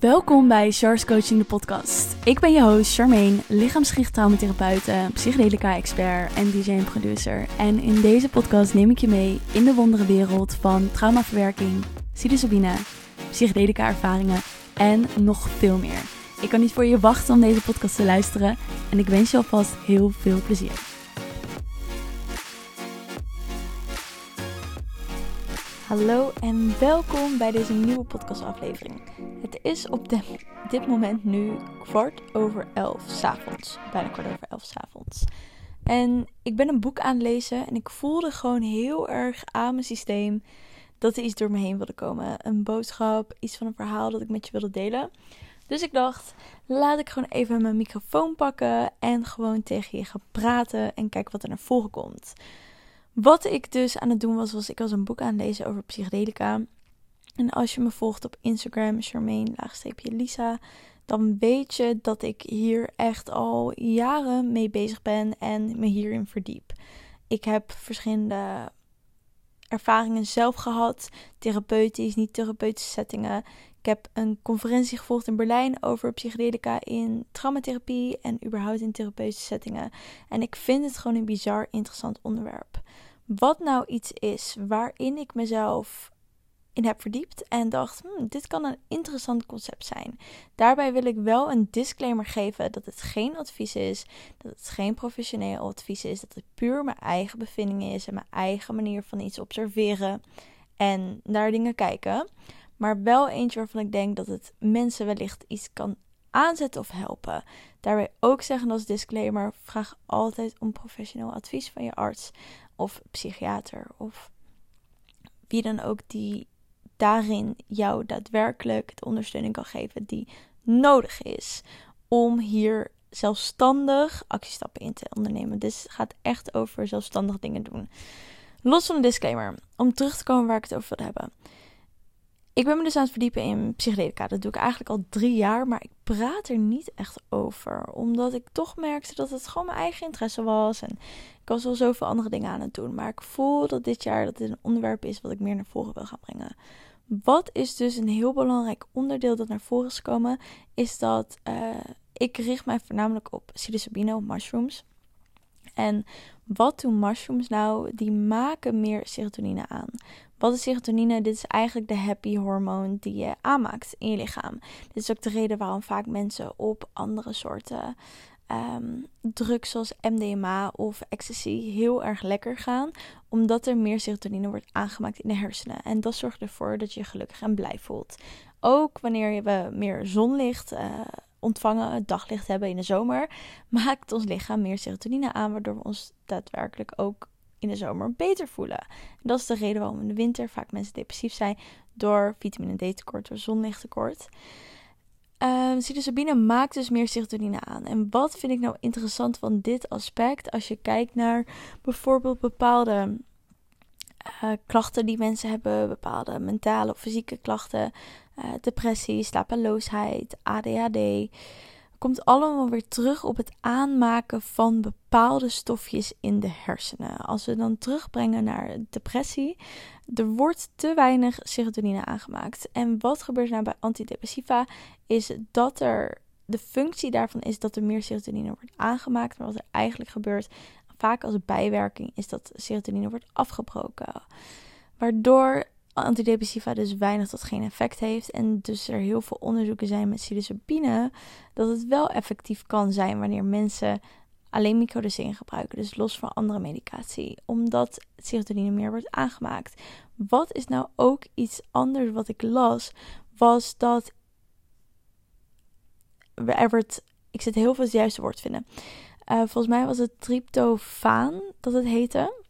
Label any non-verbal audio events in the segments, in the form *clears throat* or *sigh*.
Welkom bij Char's Coaching de podcast. Ik ben je host Charmaine, lichaamsgericht traumatherapeute, psychedelica-expert en DJ en producer. En in deze podcast neem ik je mee in de wondere wereld van traumaverwerking, psilocybine, psychedelica-ervaringen en nog veel meer. Ik kan niet voor je wachten om deze podcast te luisteren en ik wens je alvast heel veel plezier. Hallo en welkom bij deze nieuwe podcastaflevering. Het is op dit moment nu kwart over elf s'avonds. Bijna kwart over elf s'avonds. En ik ben een boek aan het lezen en ik voelde gewoon heel erg aan mijn systeem dat er iets door me heen wilde komen. Een boodschap, iets van een verhaal dat ik met je wilde delen. Dus ik dacht, laat ik gewoon even mijn microfoon pakken en gewoon tegen je gaan praten en kijken wat er naar voren komt. Wat ik dus aan het doen was, was ik was een boek aan het lezen over psychedelica. En als je me volgt op Instagram, Charmaine-Lisa, dan weet je dat ik hier echt al jaren mee bezig ben en me hierin verdiep. Ik heb verschillende ervaringen zelf gehad, therapeutisch, niet-therapeutische settingen. Ik heb een conferentie gevolgd in Berlijn over psychedelica in traumatherapie en überhaupt in therapeutische settingen. En ik vind het gewoon een bizar interessant onderwerp. Wat nou iets is waarin ik mezelf in heb verdiept en dacht: hmm, dit kan een interessant concept zijn. Daarbij wil ik wel een disclaimer geven dat het geen advies is, dat het geen professioneel advies is, dat het puur mijn eigen bevinding is en mijn eigen manier van iets observeren en naar dingen kijken. Maar wel eentje waarvan ik denk dat het mensen wellicht iets kan aanzetten of helpen. Daarbij ook zeggen als disclaimer: vraag altijd om professioneel advies van je arts of psychiater of wie dan ook die daarin jou daadwerkelijk de ondersteuning kan geven die nodig is om hier zelfstandig actiestappen in te ondernemen. Dus het gaat echt over zelfstandig dingen doen. Los van de disclaimer, om terug te komen waar ik het over wil hebben. Ik ben me dus aan het verdiepen in psychedelica. Dat doe ik eigenlijk al drie jaar, maar ik praat er niet echt over. Omdat ik toch merkte dat het gewoon mijn eigen interesse was. En ik was wel zoveel andere dingen aan het doen. Maar ik voel dat dit jaar dat dit een onderwerp is wat ik meer naar voren wil gaan brengen. Wat is dus een heel belangrijk onderdeel dat naar voren is gekomen, is dat uh, ik richt mij voornamelijk op psilocybine, op mushrooms. En wat doen mushrooms nou? Die maken meer serotonine aan. Wat is serotonine? Dit is eigenlijk de happy hormoon die je aanmaakt in je lichaam. Dit is ook de reden waarom vaak mensen op andere soorten um, drugs zoals MDMA of ecstasy heel erg lekker gaan. Omdat er meer serotonine wordt aangemaakt in de hersenen. En dat zorgt ervoor dat je je gelukkig en blij voelt. Ook wanneer we meer zonlicht uh, ontvangen, daglicht hebben in de zomer, *laughs* maakt ons lichaam meer serotonine aan, waardoor we ons daadwerkelijk ook in de zomer beter voelen. En dat is de reden waarom in de winter vaak mensen depressief zijn door vitamine D tekort, door zonlichttekort. Um, psilocybine maakt dus meer serotonine aan. En wat vind ik nou interessant van dit aspect? Als je kijkt naar bijvoorbeeld bepaalde uh, klachten die mensen hebben, bepaalde mentale of fysieke klachten, uh, depressie, slapeloosheid, ADHD komt allemaal weer terug op het aanmaken van bepaalde stofjes in de hersenen. Als we dan terugbrengen naar depressie, er wordt te weinig serotonine aangemaakt. En wat gebeurt nou bij antidepressiva? Is dat er de functie daarvan is dat er meer serotonine wordt aangemaakt, maar wat er eigenlijk gebeurt, vaak als bijwerking, is dat serotonine wordt afgebroken. Waardoor antidepressiva dus weinig tot geen effect heeft. En dus er heel veel onderzoeken zijn met psilocybine dat het wel effectief kan zijn wanneer mensen alleen microdosering gebruiken, dus los van andere medicatie, omdat serotonine meer wordt aangemaakt. Wat is nou ook iets anders wat ik las, was dat er wordt, ik zit heel veel het juiste woord vinden. Uh, volgens mij was het tryptofaan dat het heette.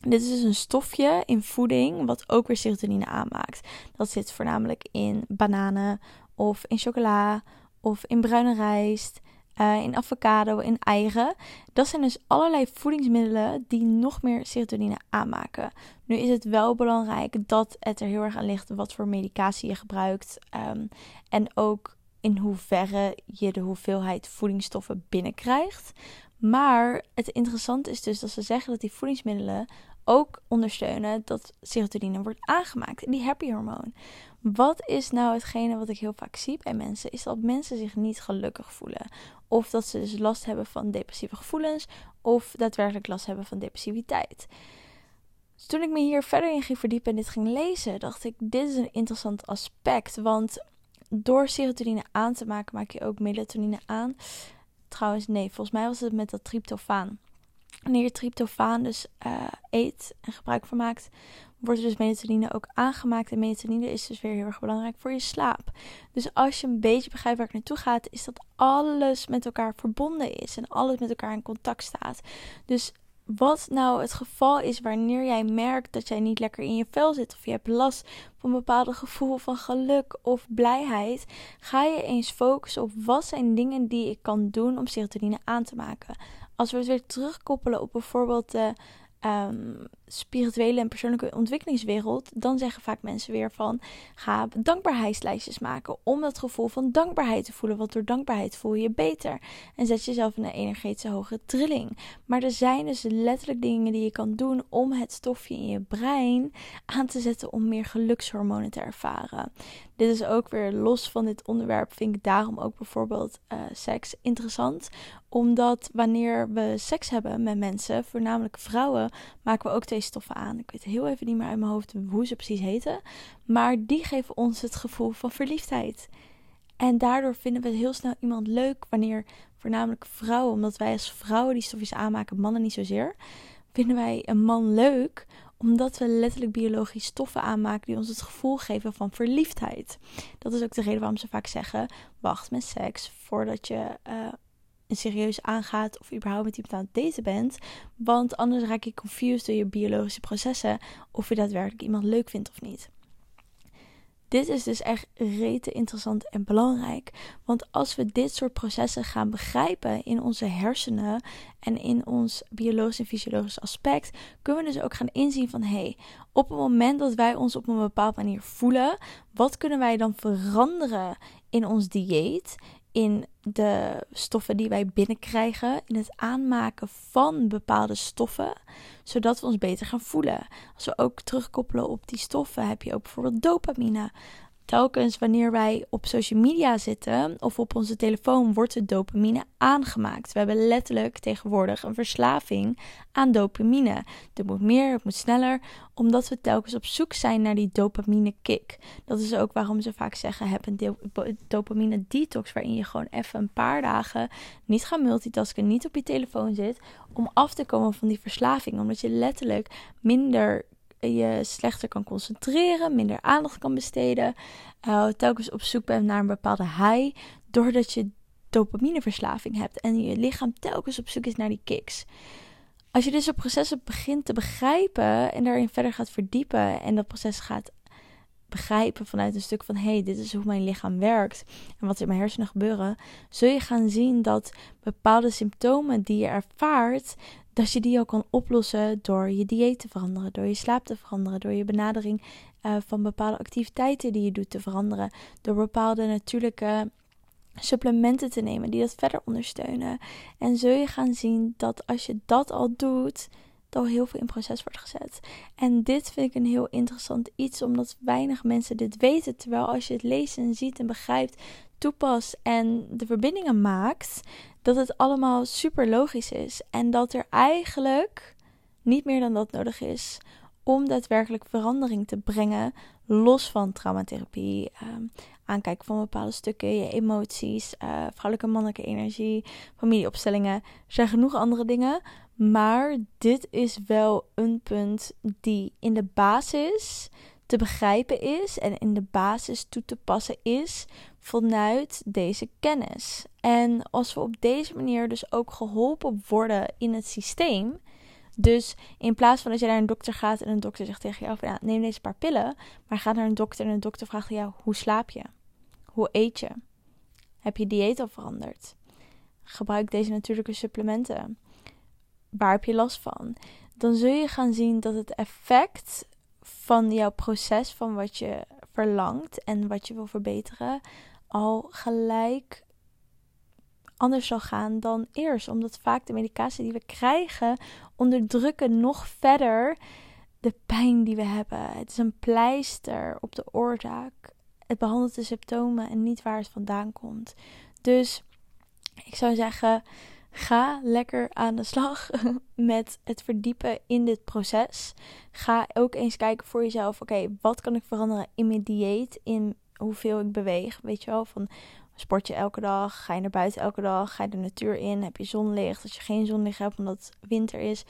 Dit is dus een stofje in voeding wat ook weer serotonine aanmaakt. Dat zit voornamelijk in bananen of in chocola of in bruine rijst, uh, in avocado, in eieren. Dat zijn dus allerlei voedingsmiddelen die nog meer serotonine aanmaken. Nu is het wel belangrijk dat het er heel erg aan ligt wat voor medicatie je gebruikt. Um, en ook in hoeverre je de hoeveelheid voedingsstoffen binnenkrijgt. Maar het interessante is dus dat ze zeggen dat die voedingsmiddelen ook ondersteunen dat serotonine wordt aangemaakt, die happy hormoon. Wat is nou hetgene wat ik heel vaak zie bij mensen? Is dat mensen zich niet gelukkig voelen. Of dat ze dus last hebben van depressieve gevoelens. Of daadwerkelijk last hebben van depressiviteit. Dus toen ik me hier verder in ging verdiepen en dit ging lezen, dacht ik: dit is een interessant aspect. Want door serotonine aan te maken, maak je ook melatonine aan. Trouwens, nee, volgens mij was het met dat tryptofaan. Wanneer je tryptofaan dus uh, eet en gebruik van maakt, wordt er dus melatonine ook aangemaakt. En melatonine is dus weer heel erg belangrijk voor je slaap. Dus als je een beetje begrijpt waar ik naartoe gaat, is dat alles met elkaar verbonden is en alles met elkaar in contact staat. Dus wat nou het geval is wanneer jij merkt dat jij niet lekker in je vel zit of je hebt last van een bepaald gevoel van geluk of blijheid, ga je eens focussen op wat zijn dingen die ik kan doen om serotonine aan te maken. Als we het weer terugkoppelen op bijvoorbeeld de um, spirituele en persoonlijke ontwikkelingswereld, dan zeggen vaak mensen weer van ga dankbaarheidslijstjes maken om dat gevoel van dankbaarheid te voelen. Want door dankbaarheid voel je je beter en zet jezelf in een energetische hoge trilling. Maar er zijn dus letterlijk dingen die je kan doen om het stofje in je brein aan te zetten om meer gelukshormonen te ervaren. Dit is ook weer los van dit onderwerp, vind ik daarom ook bijvoorbeeld uh, seks interessant. Omdat wanneer we seks hebben met mensen, voornamelijk vrouwen, maken we ook stoffen aan. Ik weet heel even niet meer uit mijn hoofd hoe ze precies heten. Maar die geven ons het gevoel van verliefdheid. En daardoor vinden we heel snel iemand leuk wanneer voornamelijk vrouwen, omdat wij als vrouwen die stofjes aanmaken, mannen niet zozeer, vinden wij een man leuk omdat we letterlijk biologisch stoffen aanmaken die ons het gevoel geven van verliefdheid. Dat is ook de reden waarom ze vaak zeggen: wacht met seks voordat je een serieus aangaat of überhaupt met iemand aan het bent. Want anders raak je confused door je biologische processen of je daadwerkelijk iemand leuk vindt of niet. Dit is dus echt rete interessant en belangrijk. Want als we dit soort processen gaan begrijpen in onze hersenen en in ons biologisch en fysiologisch aspect, kunnen we dus ook gaan inzien van hé, hey, op het moment dat wij ons op een bepaalde manier voelen, wat kunnen wij dan veranderen in ons dieet, in de stoffen die wij binnenkrijgen, in het aanmaken van bepaalde stoffen, zodat we ons beter gaan voelen. Als we ook terugkoppelen op die stoffen, heb je ook bijvoorbeeld dopamine telkens wanneer wij op social media zitten of op onze telefoon, wordt de dopamine aangemaakt. We hebben letterlijk tegenwoordig een verslaving aan dopamine. Er moet meer, het moet sneller, omdat we telkens op zoek zijn naar die dopamine kick. Dat is ook waarom ze vaak zeggen: heb een dopamine detox, waarin je gewoon even een paar dagen niet gaat multitasken, niet op je telefoon zit, om af te komen van die verslaving. Omdat je letterlijk minder je slechter kan concentreren, minder aandacht kan besteden, uh, telkens op zoek bent naar een bepaalde high, doordat je dopamineverslaving hebt en je lichaam telkens op zoek is naar die kicks. Als je deze processen begint te begrijpen en daarin verder gaat verdiepen en dat proces gaat begrijpen vanuit een stuk van hey, dit is hoe mijn lichaam werkt en wat er in mijn hersenen gebeuren, zul je gaan zien dat bepaalde symptomen die je ervaart, dat je die ook kan oplossen door je dieet te veranderen, door je slaap te veranderen, door je benadering uh, van bepaalde activiteiten die je doet te veranderen, door bepaalde natuurlijke supplementen te nemen die dat verder ondersteunen. En zul je gaan zien dat als je dat al doet, dat al heel veel in proces wordt gezet. En dit vind ik een heel interessant iets, omdat weinig mensen dit weten. Terwijl als je het leest en ziet en begrijpt, toepast en de verbindingen maakt, dat het allemaal super logisch is. En dat er eigenlijk niet meer dan dat nodig is om daadwerkelijk verandering te brengen. Los van traumatherapie, uh, aankijken van bepaalde stukken, je emoties, uh, vrouwelijke en mannelijke energie, familieopstellingen. Er zijn genoeg andere dingen. Maar dit is wel een punt die in de basis te begrijpen is en in de basis toe te passen is vanuit deze kennis. En als we op deze manier dus ook geholpen worden in het systeem. Dus in plaats van dat je naar een dokter gaat en een dokter zegt tegen jou: van, neem deze paar pillen, maar ga naar een dokter en een dokter vraagt jou: hoe slaap je? Hoe eet je? Heb je dieet al veranderd? Gebruik deze natuurlijke supplementen. Waar heb je last van? Dan zul je gaan zien dat het effect van jouw proces, van wat je verlangt en wat je wil verbeteren, al gelijk anders zal gaan dan eerst. Omdat vaak de medicatie die we krijgen onderdrukken nog verder de pijn die we hebben. Het is een pleister op de oorzaak. Het behandelt de symptomen en niet waar het vandaan komt. Dus ik zou zeggen, ga lekker aan de slag *laughs* met het verdiepen in dit proces. Ga ook eens kijken voor jezelf: oké, wat kan ik veranderen in mijn dieet? In hoeveel ik beweeg. Weet je wel, van sport je elke dag? Ga je naar buiten elke dag? Ga je de natuur in? Heb je zonlicht? Als je geen zonlicht hebt omdat het winter is,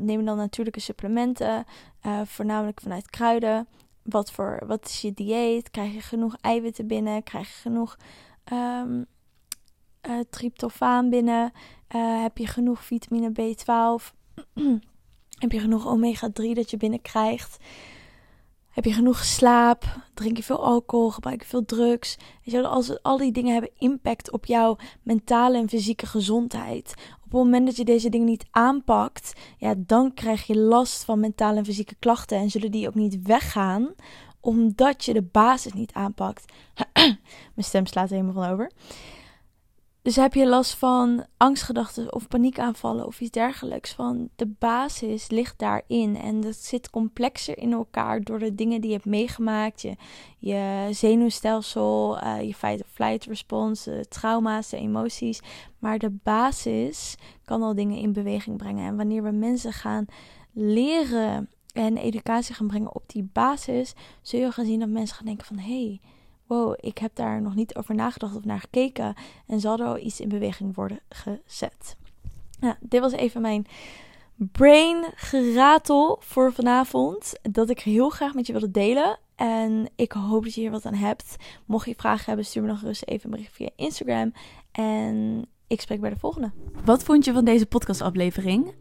neem je dan natuurlijke supplementen, uh, voornamelijk vanuit kruiden. Wat, voor, wat is je dieet? Krijg je genoeg eiwitten binnen? Krijg je genoeg um, tryptofaan binnen? Heb je genoeg vitamine B12? *clears throat* heb je genoeg omega-3 dat je binnenkrijgt? Heb je genoeg slaap? Drink je veel alcohol? Gebruik je veel drugs? Weet je, als al die dingen hebben impact op jouw mentale en fysieke gezondheid. Op het moment dat je deze dingen niet aanpakt, ja, dan krijg je last van mentale en fysieke klachten. En zullen die ook niet weggaan, omdat je de basis niet aanpakt. *clears throat* Mijn stem slaat er helemaal van over. Dus heb je last van angstgedachten of paniekaanvallen of iets dergelijks? Van de basis ligt daarin en dat zit complexer in elkaar door de dingen die je hebt meegemaakt, je, je zenuwstelsel, uh, je fight-or-flight response, de trauma's, de emoties. Maar de basis kan al dingen in beweging brengen. En wanneer we mensen gaan leren en educatie gaan brengen op die basis, zul je gaan zien dat mensen gaan denken van hé. Hey, ik heb daar nog niet over nagedacht of naar gekeken. En zal er al iets in beweging worden gezet. Nou, dit was even mijn brain geratel voor vanavond. Dat ik heel graag met je wilde delen. En ik hoop dat je hier wat aan hebt. Mocht je vragen hebben, stuur me nog rustig even een bericht via Instagram. En ik spreek bij de volgende. Wat vond je van deze podcastaflevering?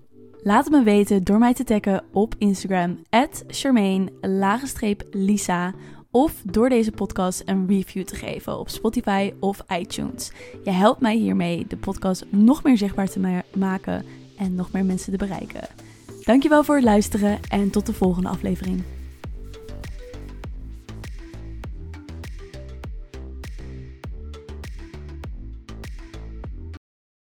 Laat het me weten door mij te taggen op Instagram. Charmaine-Lisa of door deze podcast een review te geven op Spotify of iTunes. Je helpt mij hiermee de podcast nog meer zichtbaar te maken en nog meer mensen te bereiken. Dankjewel voor het luisteren en tot de volgende aflevering.